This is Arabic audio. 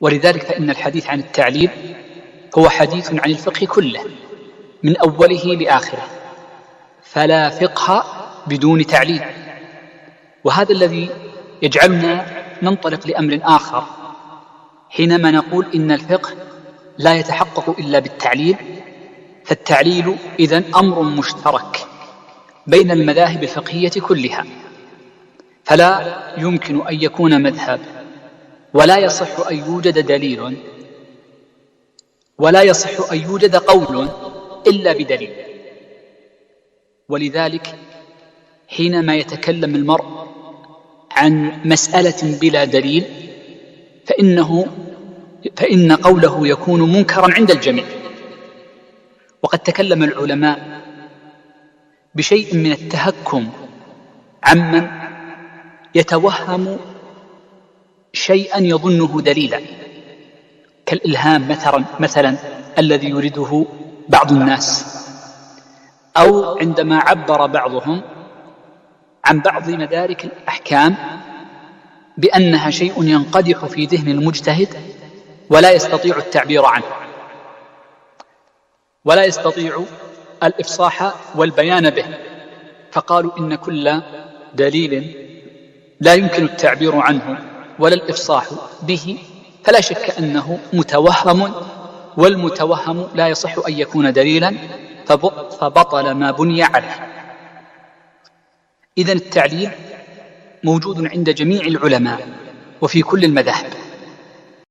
ولذلك فإن الحديث عن التعليل هو حديث عن الفقه كله من أوله لآخره. فلا فقه بدون تعليل. وهذا الذي يجعلنا ننطلق لأمر آخر حينما نقول إن الفقه لا يتحقق إلا بالتعليل فالتعليل إذن أمر مشترك بين المذاهب الفقهية كلها. فلا يمكن أن يكون مذهب ولا يصح أن يوجد دليل ولا يصح أن يوجد قول إلا بدليل. ولذلك حينما يتكلم المرء عن مسألة بلا دليل فإنه فإن قوله يكون منكرا عند الجميع. وقد تكلم العلماء بشيء من التهكم عمن يتوهم شيئا يظنه دليلا. كالإلهام مثلا مثلا الذي يريده بعض الناس. أو عندما عبر بعضهم عن بعض مدارك الأحكام بأنها شيء ينقدح في ذهن المجتهد ولا يستطيع التعبير عنه. ولا يستطيع الإفصاح والبيان به. فقالوا إن كل دليل لا يمكن التعبير عنه. ولا الإفصاح به فلا شك أنه متوهم والمتوهم لا يصح أن يكون دليلا فبطل ما بني عليه. إذا التعليل موجود عند جميع العلماء وفي كل المذاهب.